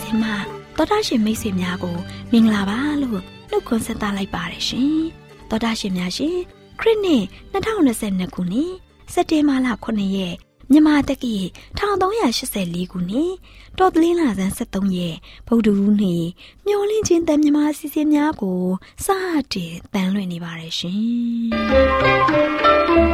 စီအစဉ်မှာတော်တာရှင်မိတ်ဆွေများကိုမင်္ဂလာပါလို့နှုတ်ခွန်းဆက်သလိုက်ပါတယ်ရှင်တော်တာရှင်များရှင်ခရစ်နှစ်2022ခုနှစ်စက်တင်ဘာလ9ရက်မြန်မာတက္ကီ1384ခုနှစ်တော်သလင်းလာဆန်း73ရက်ဗုဒ္ဓဟူးနေ့မျော်လင့်ခြင်းတန်မြမာအစီအစဉ်များကိုစတင်တန်လွင့်နေပါတယ်ရှင်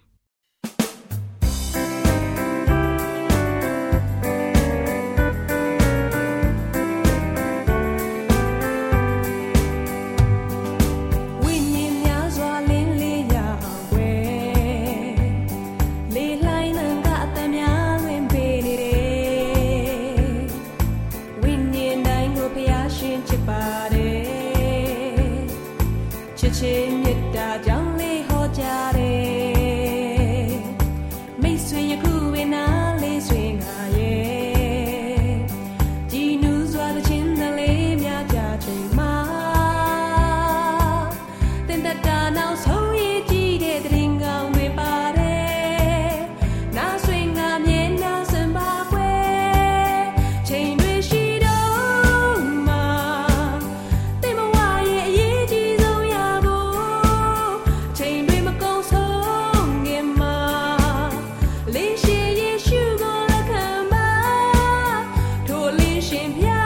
ရှင်မြတ်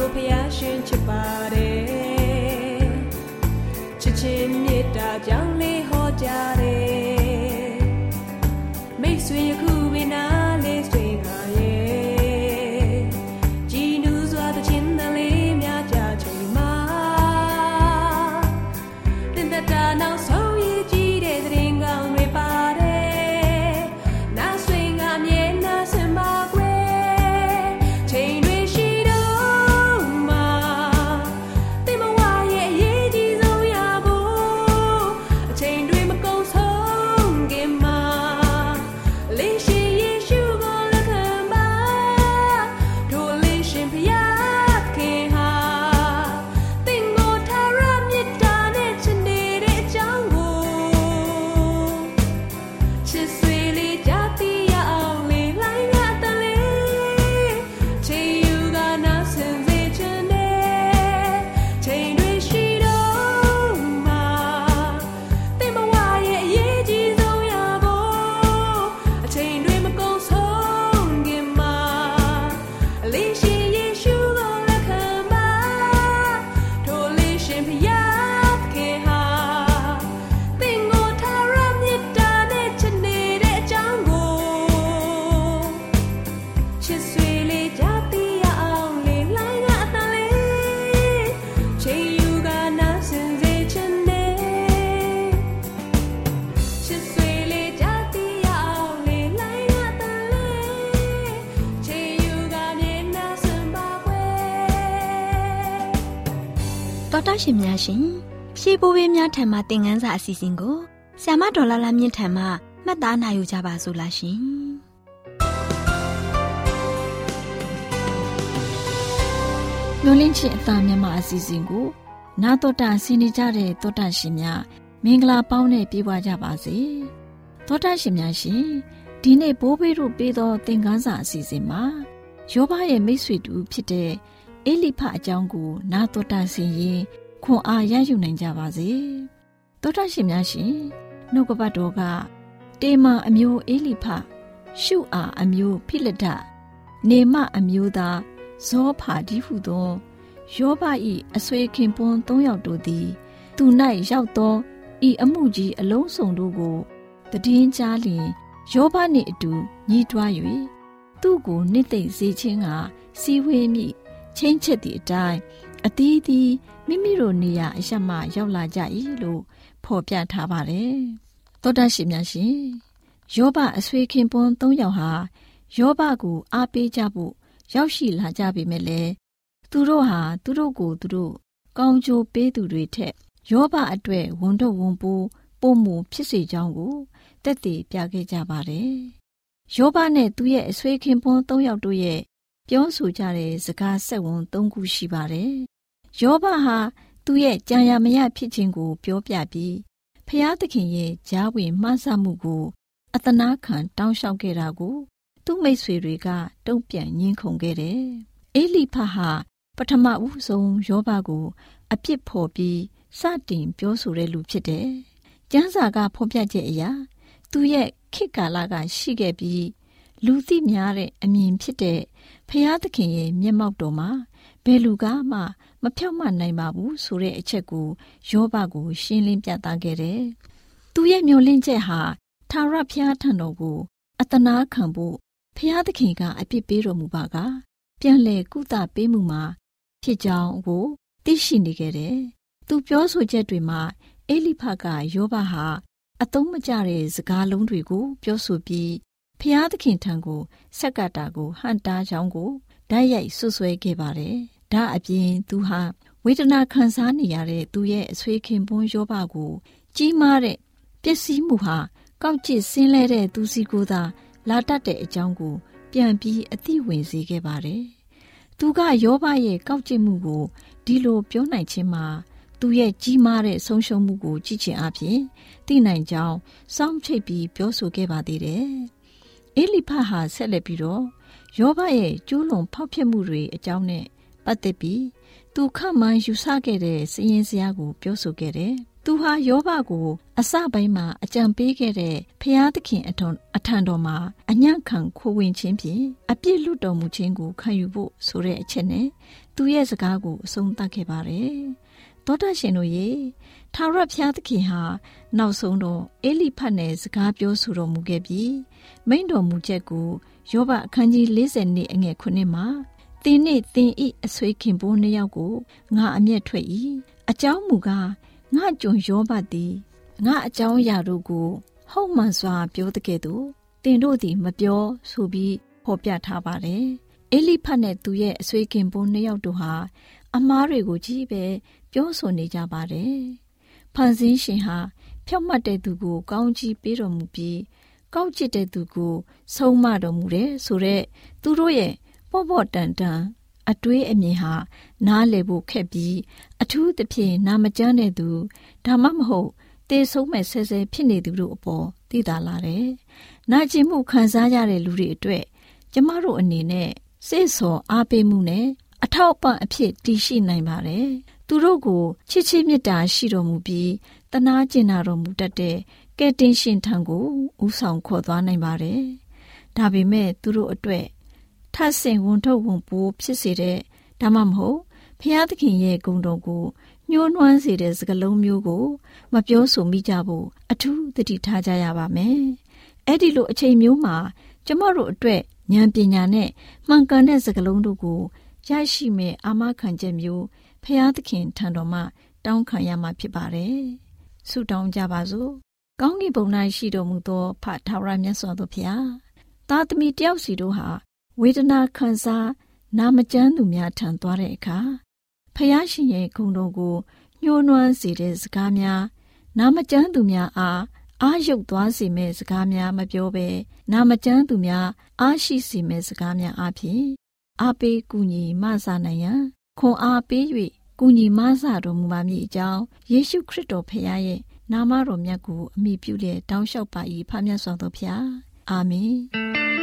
တို့ဖျားရှင်ချစ်ပါတယ်ချစ်ချင်းမေတ္တာကြောင့်လေးဟောကြတယ်မိတ်ဆွေယခုပင်နာ ရှင်များရှင်ရှေးဘိုးဘေးများထံမှသင်ခန်းစာအစီအစဉ်ကိုဆ iam ဒေါ်လာလာမြင့်ထံမှမှတ်သားနိုင်ယူကြပါစို့လားရှင်မျိုးလင်းချင်းအသားမြန်မာအစီအစဉ်ကို နာတော်တာဆင်းနေကြတဲ့တောတာရှင်များမင်္ဂလာပေါင်းနဲ့ပြည့်ပွားကြပါစေတောတာရှင်များရှင်ဒီနေ့ဘိုးဘေးတို့ပေးသောသင်ခန်းစာအစီအစဉ်မှာယောဘရဲ့မိတ်ဆွေတူဖြစ်တဲ့အေလိဖအကြောင်းကိုနာတော်တာဆင်ရင် ခွန်အားရယူနိုင်ကြပါစေတောတာရှင်များရှင်နှုတ်ကပတ်တော်ကတေမာအမျိုးအေလိဖရှုအာအမျိုးဖိလဒနေမအမျိုးသားဇောဖာဒီဟုသောယောဘ၏အဆွေခင်ပွန်း၃ယောက်တို့သည် သူ၌ရောက်သောဤအမှုကြီးအလုံးစုံတို့ကိုတည်င်းကြားလျင်ယောဘနှင့်အတူညီးတွား၍သူ့ကိုနှစ်သိမ့်စေခြင်းကစီဝေးမိချင်းချက်သည့်အတိုင်း အသီးသီးမိမိတို့နေရာအရမှရောက်လာကြ၏လို့ဖော်ပြထားပါတယ်။သောတာရှင်များရှင်ယောဘအဆွေခင်ပွန်း၃ယောက်ဟာယောဘကိုအားပေးကြဖို့ရောက်ရှိလာကြပေမဲ့လည်းသူတို့ဟာသူတို့ကိုသူတို့ကောင်းကျိုးပေးသူတွေထက်ယောဘအတွက်ဝန်တော့ဝန်ပိုးပုံမှုဖြစ်စေကြောင်းကိုတက်တည်ပြခဲ့ကြပါတယ်။ယောဘနဲ့သူ့ရဲ့အဆွေခင်ပွန်း၃ယောက်တို့ရဲ့ပြောဆိုကြတဲ့စကားဆက်ဝန်၃ခုရှိပါတယ်။ ယောဘဟာသူ့ရဲ့ကြံရမရဖြစ်ခြင်းကို ပြောပြပြီးဖျားသခင်ရဲ့ကြားဝင်မှန်းဆမှုကို အတနာခံတောင်းလျှောက်ခဲ့တာကို သူ့မိတ်ဆွေတွေက တုံ့ပြန်ညှင်းခုန်ခဲ့တယ်။အေလိဖဟာ ပထမဦးဆုံးယောဘကို အပြစ်ဖော်ပြီးစတင်ပြောဆိုတဲ့လူဖြစ်တယ်။ကျမ်းစာကဖော်ပြချက်အရာသူရဲ့ခေတ်ကာလကရှိခဲ့ပြီး လူသိများတဲ့အမြင်ဖြစ်တဲ့ဖျားသခင်ရဲ့မျက်မှောက်တော်မှာ ဘယ်လူကမှ မဖြောက်မနိုင်ပါဘူးဆိုတဲ့အချက်ကိုယောဘကို ရှင်းလင်းပြသခဲ့တယ်။သူရဲ့မျှော်လင့်ချက်ဟာထာဝရဘုရားထံတော်ကိုအတနာခံဖို့ဖျားသခင်ကအပြစ်ပေးတော်မူပါက ပြန်လေကုသပေးမှုမှာ ဖြစ်ကြောင်းကိုသိရှိနေခဲ့တယ်။သူပြောဆိုချက်တွေမှာအေလိဖကယောဘဟာအသုံးမကျတဲ့စကားလုံးတွေကို ပြောဆိုပြီးဖျားသခင်ထံကိုဆက်ကတာကိုဟန်တာကြောင်းကို ဓာတ်ရိုက်ဆွဆွဲခဲ့ပါတယ်။ဒါအပြင်သူဟာဝေဒနာခံစားနေရတဲ့သူရဲ့အဆွေခင်ပွန်းယောဘကို ကြီးမားတဲ့ပျက်စီးမှုဟာကောက်ကျစ်ဆင်းလဲတဲ့သူစီကိုသာလာတတ်တဲ့အကြောင်းကို ပြန်ပြီးအသိဝင်စေခဲ့ပါတယ်။သူကယောဘရဲ့ကောက်ကျစ်မှုကိုဒီလိုပြောနိုင်ခြင်းမှာသူရဲ့ကြီးမားတဲ့ဆုံးရှုံးမှုကိုကြည့်ချင်အပြင်သိနိုင်ကြောင်းစောင့်ချိတ်ပြီးပြောဆိုခဲ့ပါသေးတယ်။အေလိဖတ်ဟာဆက်လက်ပြီးတော့ ယောဘရဲ့ကျူးလွန်ဖောက်ဖျက်မှုတွေအကြောင်းနဲ့ပတ်သက်ပြီးသူခမှန်ယူဆခဲ့တဲ့စည်ရင်စရာကိုပြောဆိုခဲ့တယ်။သူဟာယောဘကို အစပိုင်းမှာအကြံပေးခဲ့တဲ့ဖျားသခင်အထွန်အထံတော်မှာအညံ့ခံခိုးဝင်ခြင်းဖြင့်အပြစ်လွတ်တော်မူခြင်းကိုခံယူဖို့ဆိုတဲ့အချက်နဲ့သူရဲ့စကားကိုအဆုံးသတ်ခဲ့ပါတယ်။သောတာရှင်တို့ရေ ထာဝရဘုရားသခင်ဟာနောက်ဆုံးတော့အေလိဖတ်နဲ့စကားပြောဆိုတော်မူခဲ့ပြီးမိန့်တော်မူချက်ကိုယောဘအခန်းကြီး40နှစ်အငယ်9မှာသင်နှင့်သင်ဤအဆွေခင်ပိုးနှစ်ယောက်ကိုငါအမျက်ထွက်၏အကြောင်းမူကားငါကြုံယောဘသည်ငါအကြောင်းအရာတို့ကို ဟုတ်မှန်စွာပြောတဲ့ကဲ့သို့သင်တို့သည်မပြောဆိုပြီးဖော်ပြထားပါတယ်အေလိဖတ်နဲ့သူရဲ့အဆွေခင်ပိုးနှစ်ယောက်တို့ဟာအမားတွေကိုကြီးပဲပြောဆိုနေကြပါတယ်။ ဖန်ဆင်းရှင်ဟာဖြောက်မှတ်တဲ့သူကို ကောင်းကြီးပေးတော်မူပြီးကောက်ကျစ်တဲ့သူကိုဆုံးမတော်မူတယ်ဆိုတော့သူတို့ရဲ့ပေါ့ပေါ့တန်တန်အတွေးအမြင်ဟာ နားလည်ဖို့ခက်ပြီးအထူးသဖြင့်နာမကျန်းတဲ့သူဒါမှမဟုတ်တေဆုံးမဲ့ဆဲဆဲဖြစ်နေသူတို့အပေါ်သိတာလာတယ်။နာကျင်မှုခံစားရတဲ့လူတွေအတွက်ကျမတို့အနေနဲ့စိတ်ဆော်အားပေးမှုနဲ့အထောက်အပံ့အဖြစ်တည်ရှိနိုင်ပါတယ်။ သူတို့ကိုချစ်ချင်းမေတ္တာရှိတော်မူပြီးတနာကျင်နာတော်မူတတ်တဲ့ကယ်တင်ရှင်ထံကိုဥဆောင်ခေါ်သွားနိုင်ပါတယ်။ဒါပေမဲ့သူတို့အတွက်ထပ်ဆင်ဝန်ထုတ်ဝန်ပိုးဖြစ်စေတဲ့ဒါမှမဟုတ်ဖျားသခင်ရဲ့ဂုဏ်တော်ကိုညှိုးနွမ်းစေတဲ့စကားလုံးမျိုးကို မပြောဆိုမိကြဖို့အထူးသတိထားကြရပါမယ်။အဲ့ဒီလိုအချိန်မျိုးမှာ ကျမတို့အတွက်ဉာဏ်ပညာနဲ့မှန်ကန်တဲ့စကားလုံးတို့ကိုရရှိမဲ့အာမခံချက်မျိုး ဖျားသခင်ထံတော်မှ တောင်းခံရမှာဖြစ်ပါတယ်။ဆုတောင်းကြပါစို့။ကောင်းကင်ဘုံ၌ရှိတော်မူသောဖထာဝရမြတ်စွာဘုရားသားသမီးတယောက်စီတို့ဟာဝေဒနာခံစားနာမကျန်းသူများထံသွားတဲ့အခါဖျားရှင်ရဲ့ဂုဏ်တော်ကိုညှိုးနွမ်းစေတဲ့စကားများနာမကျန်းသူများအားအာရုပ်သွားစေမဲ့စကားများမပြောဘဲနာမကျန်းသူများအားရှိစေမဲ့စကားများအဖြစ်အားပေးကူညီမဆနိုင်ရန် ခွန်အားပေး၍ကူညီမဆတော်မူပါမည်အကြောင်းယေရှုခရစ်တော်ဖခင်ရဲ့နာမတော်မြတ်ကိုအမိပြုလျက်တောင်းလျှောက်ပါ၏ဖခင်ဆောင်တော်ဖျားအာမင်ခေတ်ကြီးတယ်မှာဘိုး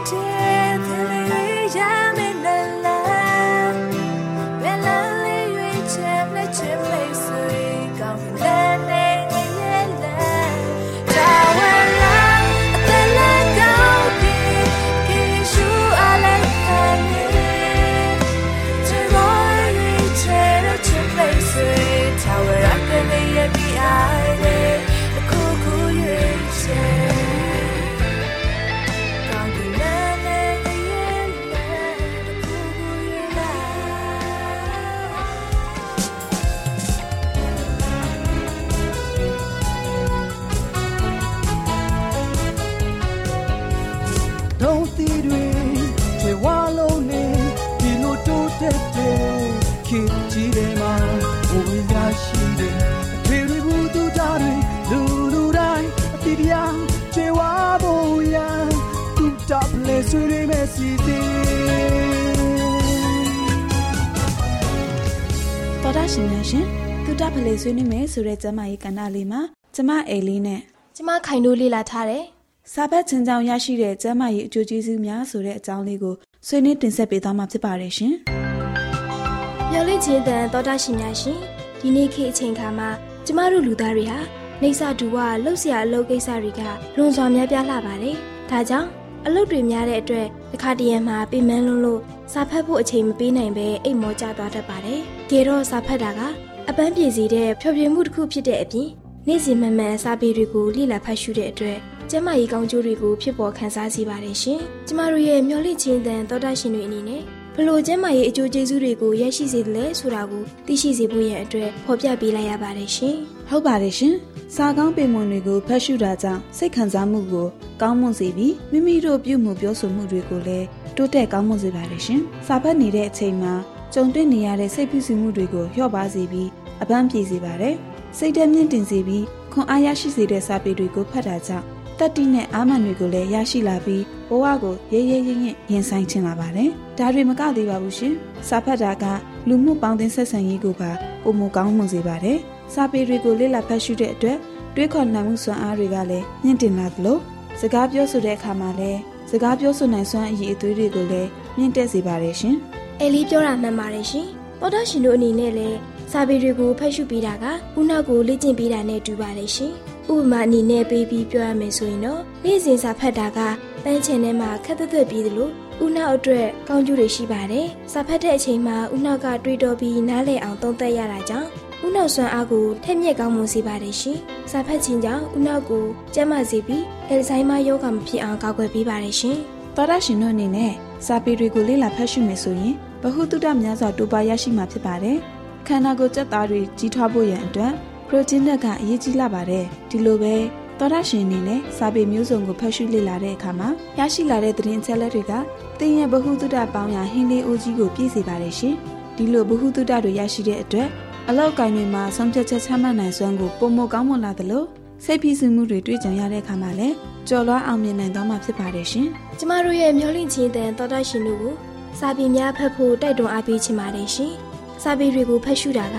ရရှိတယ် စီစဉ်တော်တာရှင်များရှင်သူတဖလေဆွေးနွေးမယ်ဆိုတဲ့ကျမကြီးကဏ္ဍလေးမှာကျမအေလေးနဲ့ကျမခိုင်တို့လေ့လာထားတယ်စာဖတ်ချင်းကြောင်ရရှိတဲ့ကျမကြီးအကျိုးကျေးဇူးများဆိုတဲ့အကြောင်းလေးကိုဆွေးနွေးတင်ဆက်ပေးသွားမှာဖြစ်ပါတယ်ရှင်မျော်လင့်ခြင်းတန်တော်တာရှင်များရှင်ဒီနေ့ခေတ်အချိန်ခါမှာကျမတို့လူသားတွေဟာနေစာတူဝလှုပ်ရှားအလုပ်ကိစ္စတွေကလွန်စွာများပြားလှပါတယ်။ဒါကြောင့် အလုပ်တွေများတဲ့အတွက်တစ်ခါတရံမှာပြင်မလွန်းလို့စာဖတ်ဖို့အချိန်မပေးနိုင်ပဲအိတ်မောကျသွားတတ်ပါတယ်။ကေတော့စာဖတ်တာကအပန်းပြေစီတဲ့ဖျော်ဖြေမှုတစ်ခုဖြစ်တဲ့အပြင်နေ့စဉ်မှန်မှန်စာပေတွေကိုလေ့လာဖတ်ရှုတဲ့အတွက်ကျမကြီးကောင်းကျိုးတွေကိုဖြစ်ပေါ်ခန်းစားစေပါတယ်ရှင်။ကျမတို့ရဲ့မျော်လင့်ခြင်းတန်သောတာရှင်တွေအနေနဲ့ဘလို့ကျမရဲ့အကျိုးကျေးဇူးတွေကိုရရှိစေတယ်လဲဆိုတာကိုသိရှိစေဖို့ရန်အတွက်ဖော်ပြပေးလိုက်ရပါတယ်ရှင်။ ဟုတ်ပါတယ်ရှင်။စာကောင်းပေမွန်တွေကိုဖတ်ရှုတာကြောင့်စိတ်ခံစားမှုကိုကောင်းမွန်စေပြီးမိမိတို့ပြုမှုပြောဆိုမှုတွေကိုလည်းတိုးတက်ကောင်းမွန်စေပါတယ်ရှင်။စာဖတ်နေတဲ့အချိန်မှာကြုံတွေ့နေရတဲ့စိတ်ဖိစီးမှုတွေကိုလျှော့ပါစေပြီးအပန်းပြေစေပါတယ်။စိတ်ဓာတ်မြင့်တင်စေပြီးခွန်အားရရှိစေတဲ့စာပေတွေကိုဖတ်တာကြောင့်တတိနဲ့အာမန်တွေကိုလည်းရရှိလာပြီးဘဝကိုရဲရဲရင့်ရင့်ရင်ဆိုင်ချင်လာပါတယ်။ဒါတွေမကသေးပါဘူးရှင်။စာဖတ်တာကလူမှုပေါင်းသင်းဆက်ဆံရေးကိုပါပုံမကောင်းမှုစေပါတယ်။ စာပေတွေကိုလေ့လာဖတ်ရှုတဲ့အတွက်တွေးခေါ်နိုင်မှုစွမ်းအားတွေကလည်းမြင့်တင်လာသလိုစကားပြောဆိုတဲ့အခါမှာလည်းစကားပြောဆိုနိုင်စွမ်းအရည်အသွေးတွေကိုလည်းမြင့်တက်စေပါတယ်ရှင်။အဲလီပြောတာမှန်ပါတယ်ရှင်။ပေါ်တော်ရှင်တို့အနေနဲ့လည်းစာပေတွေကိုဖတ်ရှုပေးတာကဦးနောက်ကိုလေ့ကျင့်ပေးတာနဲ့တူပါတယ်ရှင်။ဥပမာအနေနဲ့ပေးပြီးပြောရမယ်ဆိုရင်တော့နေ့စဉ်စာဖတ်တာကပန်းချင်ထဲမှာခက်သွက်ပြီးသလိုဥနောက်အတွက်ကောင်းကျိုးတွေရှိပါတယ်။စာဖတ်တဲ့အချိန်မှာဥနောက်ကတွေးတောပြီးနားလည်အောင်သုံးသပ်ရတာကြောင့် ဦးနှောက်စွမ်းအားကိုထက်မြက်ကောင်းမွန်စေပါတယ်ရှင်။စာဖတ်ခြင်းကြောင့်ဦးနှောက်ကိုကျန်းမာစေပြီးဟဲလ်ဇိုင်းမားရောဂါမဖြစ်အောင်ကာကွယ်ပေးပါတယ်ရှင်။သောတာရှင်တို့အနေနဲ့စာပေတွေကိုလေ့လာဖတ်ရှုမယ်ဆိုရင်ဘဟုတုတများစွာတိုးပွားရရှိမှာဖြစ်ပါတယ်။ခန္ဓာကိုယ်ကြက်သားတွေကြီးထွားဖို့ရန်အတွက်ပရိုတင်းဓာတ်ကအရေးကြီးလာပါတယ်။ဒီလိုပဲသောတာရှင်အနေနဲ့စာပေမျိုးစုံကိုဖတ်ရှုလေ့လာတဲ့အခါမှာရရှိလာတဲ့သတင်းချက်လက်တွေကသင်ရဲ့ဘဟုတုတပေါင်းရာဟင်းလေးအိုးကြီးကိုပြည့်စေပါတယ်ရှင်။ဒီလိုဘဟုတုတတွေရရှိတဲ့အတွက် အလောက်ကိုင်းတွေမှာဆုံးဖြတ်ချက်ချမှတ်နိုင်စွမ်းကိုပုံမကောင်းမွန်လာသလိုစိတ်ဖိစီးမှုတွေတွေ့ကြုံရတဲ့အခါမှာလည်းကြော်လွှားအောင်မြင်နိုင်သွားမှာဖြစ်ပါတယ်ရှင်ကျမတို့ရဲ့မျောလင့်ခြင်းတဲ့သောတာရှင်တို့ကိုစာပေများဖတ်ဖို့တိုက်တွန်းအားပေးချင်ပါတယ်ရှင်စာပေတွေကိုဖတ်ရှုတာက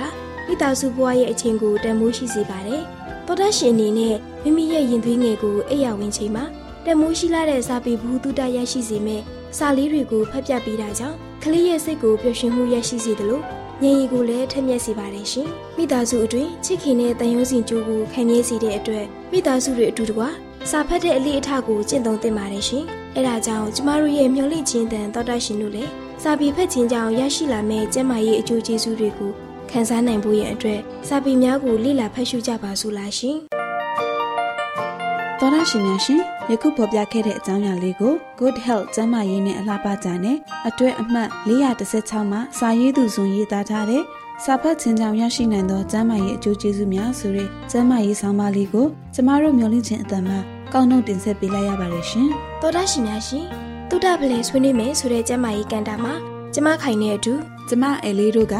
မိသားစုဘဝရဲ့အချိန်ကိုတန်မိုးရှိစေပါတယ်။သောတာရှင်အနေနဲ့မိမိရဲ့ရင်သွေးငယ်ကိုအိယာဝင်ချိန်မှာတန်မိုးရှိလာတဲ့စာပေဘူးတုတရရှိစေမဲ့စာလေးတွေကိုဖတ်ပြပေးတာကြောင့်ကလေးရဲ့စိတ်ကိုပျော်ရွှင်မှုရရှိစေတယ်လို့ ဉာဏ်ရည်ကိုလည်းထက်မြက်စေပါတယ်ရှင်။မိသားစုအတွင်းချစ်ခင်တဲ့တန်ရုံးစင်ကြိုးကိုခံရစေတဲ့အတွက်မိသားစုတွေအတူတကွစာဖတ်တဲ့အလေးအထကိုကျင့်သုံးသင့်ပါတယ်ရှင်။အဲဒါကြောင့်ကျမတို့ရဲ့မျှော်လင့်ခြင်းတန်သောတာရှင်တို့လည်းစာပေဖတ်ခြင်းကြောင့်ရရှိလာမယ့်ကျန်းမာရေးအကျိုးကျေးဇူးတွေကိုခန်းစားနိုင်ဖို့ရန်အတွက်စာပေများကိုလေ့လာဖတ်ရှုကြပါစို့လားရှင်။သောရရှင်များရှင် ယခုဖော်ပြခဲ့တဲ့အကြောင်းအရာလေးကို Good Health ကျန်းမာရေးနဲ့အလှပကြနဲ့အတွဲအမှတ်416မှာစာရေးသူဇွန်ရေးသားထားတဲ့စာဖတ်ခြင်းကြောင့်ရရှိနိုင်သောကျန်းမာရေးအကျိုးကျေးဇူးများဆိုတဲ့ကျန်းမာရေးဆောင်ပါလေးကိုကျမတို့မျှဝင့်ခြင်းအတန်မှာကောက်နှုတ်တင်ဆက်ပေးလိုက်ရပါတယ်ရှင်။သောရရှင်များရှင်တုဒ္ဒပလင်ဆွေးနွေးမယ်ဆိုတဲ့ကျန်းမာရေးကန်တာမှာကျမခိုင်နေအတူကျမအဲလေးတို့က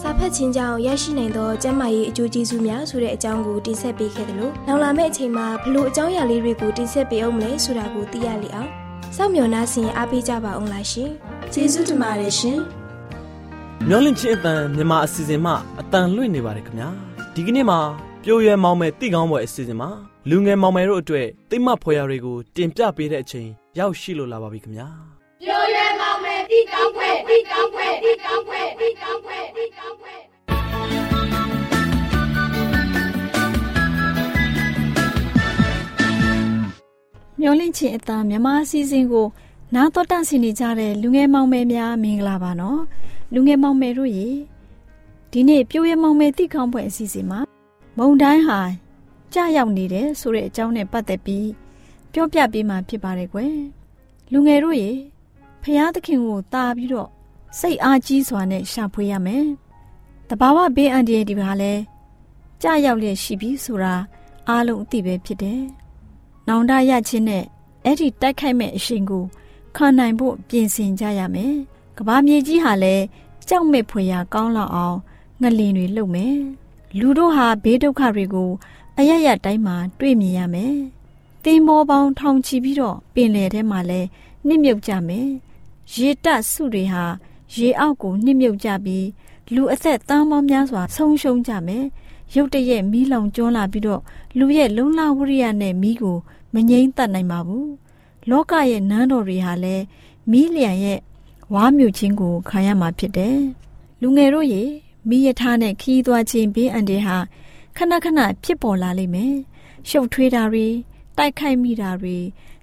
စာဖတ်ခြင်းကြောင့်ရရှိနိုင်သောကျန်းမာရေးအကျိုးကျေးဇူးများဆိုတဲ့အကြောင်းကိုတင်ဆက်ပေးခဲ့တယ်လို့နောက်လာမယ့်အချိန်မှာဘလို့အကြောင်းအရာလေးတွေကိုတင်ဆက်ပေးအောင်မလဲဆိုတာကိုသိရလေအောင်စောင့်မျှော်နှားဆင်အားပေးကြပါအောင်လားရှင်ကျေးဇူးတင်ပါတယ်ရှင်မျောလင့်ချင်းအတန်မြန်မာအစီအစဉ်မှအတန်လွင့်နေပါတယ်ခင်ဗျာဒီကနေ့မှာပြိုရွယ်မောင်မယ်တိကောင်းပွဲအစီအစဉ်မှာလူငယ်မောင်မယ်တို့အတွက်တိတ်မဖွယ်ရာတွေကိုတင်ပြပေးတဲ့အချိန်ရောက်ရှိလို့လာပါပြီခင်ဗျာ ပြိုရွယ်မောင်မယ်တိကောင်းပွဲတိကောင်းပွဲတိကောင်းပွဲတိကောင်းပွဲတိကောင်းပွဲမျောလင့်ချင်းအသားမြမအစည်းအဝေးကို နာတော်တဆင်နေကြတဲ့လူငယ်မောင်မယ်များမင်္ဂလာပါနော်လူငယ်မောင်မယ်တို့ရေဒီနေ့ပြိုးရမောင်မယ်တိကောင်းပွဲအစီအစဉ်မှာမုံတိုင်းဟာကြာရောက်နေတယ်ဆိုတဲ့အကြောင်းနဲ့ပတ်သက်ပြီးပြောပြပေးမှာဖြစ်ပါတယ်ကွယ်လူငယ်တို့ရေ ဖျားသခင်ကိုတာပြီးတော့စိတ်အားကြီးစွာနဲ့ရှာဖွေရမယ်တဘာဝဘေးအန္တရာယ်ဒီပါလဲကြာရောက်လျက်ရှိပြီဆိုတာအားလုံးအသိပဲဖြစ်တယ်နောင်တရချင်းနဲ့အဲ့ဒီတိုက်ခိုက်မဲ့အရှင်ကိုခံနိုင်ဖို့ပြင်ဆင်ကြရမယ်ကဘာမြေကြီးဟာလည်းကြောက်မဲ့ဖွယ်ရာကောင်းလောက်အောင်ငလင်တွေလှုပ်မယ်လူတို့ဟာဘေးဒုက္ခတွေကိုအရရတိုင်းမှာတွေ့မြင်ရမယ်သသင်္ဘောပေါင်းထောင်ချီပြီးတော့ပင်လယ်ထဲမှာလဲနှိမ့်မြုပ်ကြမယ် ရေတက်စုတွေဟာရေအောက်ကိုနှိမ့်မြုပ်ကြပြီးလူအသက်တန်းပေါင်းများစွာဆုံးရှုံးကြမယ်ရုတ်တရက်မီးလောင်ကျွမ်းလာပြီးတော့လူရဲ့လုံလဝရိယနဲ့မီးကိုမငိမ့်တတ်နိုင်ပါဘူးလောကရဲ့နန်းတော်တွေဟာလည်းမီးလျံရဲ့ဝါမြူချင်းကိုခံရမှာဖြစ်တယ်လူငယ်တို့ရေမိယထားနဲ့ခီးသွားခြင်းဘေးအန္တရာယ်ဟာခဏခဏဖြစ်ပေါ်လာလိမ့်မယ်ရှုပ်ထွေးတာတွေတိုက်ခိုက်မိတာတွေ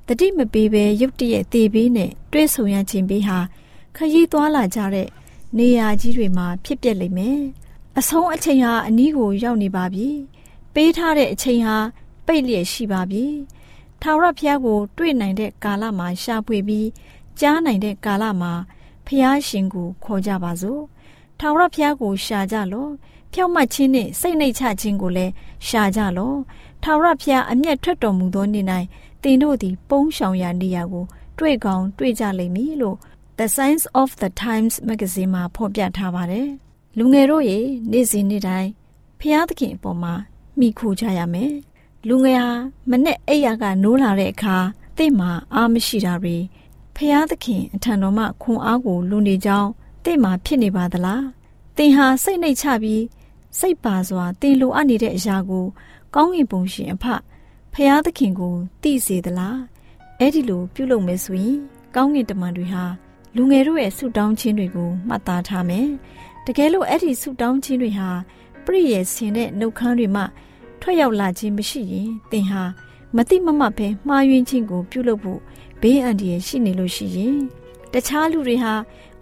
တတိမပေးဘဲရုတ်တရက်တေပေးနဲ့တွဲဆုံရခြင်းဘေးဟာခရီးသွားလာကြတဲ့နေရာကြီးတွေမှာဖြစ်ပျက်လိမ့်မယ်အဆုံးအချိန်ဟာအနီးကိုရောက်နေပါပြီပေးထားတဲ့အချိန်ဟာပိတ်လျက်ရှိပါပြီထာဝရဘုရားကို တွေ့နိုင်တဲ့ကာလမှာရှာဖွေပြီးကြားနိုင်တဲ့ကာလမှာဖျားရှင်ကိုခေါ်ကြပါစို့ထာဝရဘုရားကိုရှာကြလော့ဖြောက်မှတ်ခြင်းနဲ့စိတ်နှိတ်ချခြင်းကိုလည်းရှာကြလော့ထာဝရဘုရားအမျက်ထွက်တော်မူသောနေ့၌ တင်တို့သည် ပုန်းရှောင်ရာနေရာကို တွေ့ကောင်းတွေ့ကြလိမ့်မည်လို့ The Science of the Times Magazine မှာဖော်ပြထားပါတယ်လူငယ်တို့ရေနေ့စဉ်နေ့တိုင်းဖျားသခင်အပေါ်မှာမိခိုကြရမယ်လူငယ်ဟာမနဲ့အိယာကနိုးလာတဲ့အခါတင့်မှာအားမရှိတာတွေဖျားသခင်အထံတော်မှခွန်အားကိုလူနေကြောင်းတင့်မှာဖြစ်နေပါသလားတင်ဟာစိတ်နှိတ်ချပြီးစိတ်ပါစွာတင်လိုအပ်နေတဲ့အရာကို ကောင်းကင်ဘုံရှင်အဖ ဖျားသခင်ကိုသိစေသလားအဲ့ဒီလိုပြုလုပ်မယ်ဆိုရင်ကောင်းကင်တမန်တွေဟာလူငယ်တို့ရဲ့ဆုတောင်းခြင်းတွေကိုမှတ်သားထားမယ်တကယ်လို့အဲ့ဒီဆုတောင်းခြင်းတွေဟာပြည့်ရဲ့ဆင်တဲ့နှုတ်ခမ်းတွေမှထွက်ရောက်လာခြင်းမရှိရင်သင်ဟာမတိမမပဲမှားယွင်းခြင်းကိုပြုလုပ်ဖို့ဘေးအန္တရာယ်ရှိနေလို့ရှိရင်တခြားလူတွေဟာ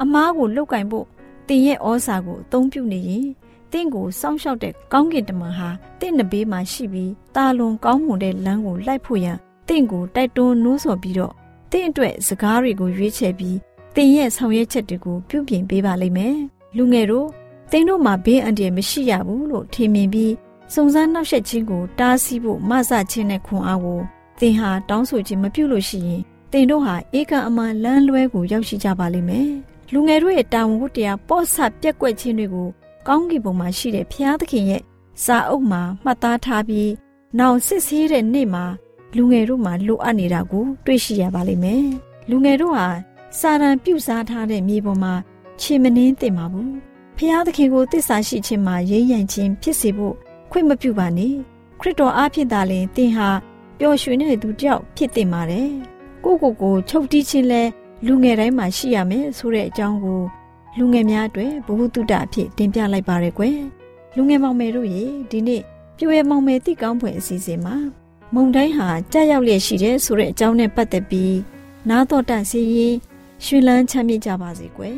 အမားကိုလုတ်ကင်ဖို့တင်ရဲ့ဩစာကိုအသုံးပြုနေရင် တင့်ကိုစောင့်ရှောက်တဲ့ကောင်းကင်တမန်ဟာတင့်နဘေးမှာရှိပြီးတာလွန်ကောင်းမွန်တဲ့လမ်းကိုလိုက်ဖို့ရန်တင့်ကိုတိုက်တွန်းနှိုးဆော်ပြီးတော့တင့်အတွက်စကားတွေကိုရွေးချယ်ပြီးတင်ရဲ့ဆောင်ရွက်ချက်တွေကိုပြုပြင်ပေးပါလိမ့်မယ်လူငယ်တို့တင်တို့မှာဘေးအန္တရာယ်မရှိရဘူးလို့ထင်မြင်ပြီးစုံစမ်းနှောက်ယှက်ခြင်းကိုတားဆီးဖို့မဆခြင်းနဲ့ခွန်အားကိုသင်ဟာတောင်းဆိုခြင်းမပြုလို့ရှိရင်သင်တို့ဟာဧကအမှန်လမ်းလွဲကိုရောက်ရှိကြပါလိမ့်မယ်။လူငယ်တို့ရဲ့တာဝန်ဝတ္တရားပေါ့ဆပြက်ကွက်ခြင်းတွေကို ကောင်းကင်ဘုံမှာရှိတဲ့ဘုရားသခင်ရဲ့စာအုပ်မှာမှတ်သားထားပြီးနောက်စစ်ဆေးတဲ့နေ့မှာလူငယ်တို့မှာလိုအပ်နေတာကိုတွေ့ရှိရပါလိမ့်မယ်။လူငယ်တို့ဟာစာရန်ပြုစားထားတဲ့မြေပေါ်မှာခြေမနှင်းတင်ပါဘူး။ဘုရားသခင်ကိုတစ္ဆာရှိခြင်းမှာရင်းရံခြင်းဖြစ်စေဖို့ခွင့်မပြုပါနဲ့ခရစ်တော်အားဖြင့်သာလျှင်သင်ဟာပျော်ရွှင်တဲ့သူတစ်ယောက်ဖြစ်တင်ပါတယ်ကိုကိုကိုချုပ်တီးခြင်းလဲလူငယ်တိုင်းမှာရှိရမယ်ဆိုတဲ့အကြောင်းကို လူငယ်များအတွက်ဘ ഹു တုတအဖြစ်တင်ပြလိုက်ပါရယ်ကွယ်လူငယ်မောင်မယ်တို့ရေဒီနေ့ပြွေမောင်မယ်တိကောင်းဖွယ်အစီအစဉ်မှာမုံတိုင်းဟာကြောက်ရောက်လျက်ရှိတယ်ဆိုတဲ့အကြောင်းနဲ့ပတ်သက်ပြီးနားတော်တန့်စီရင်ရွှေလန်းချမ်းမြေ့ကြပါစေကွယ်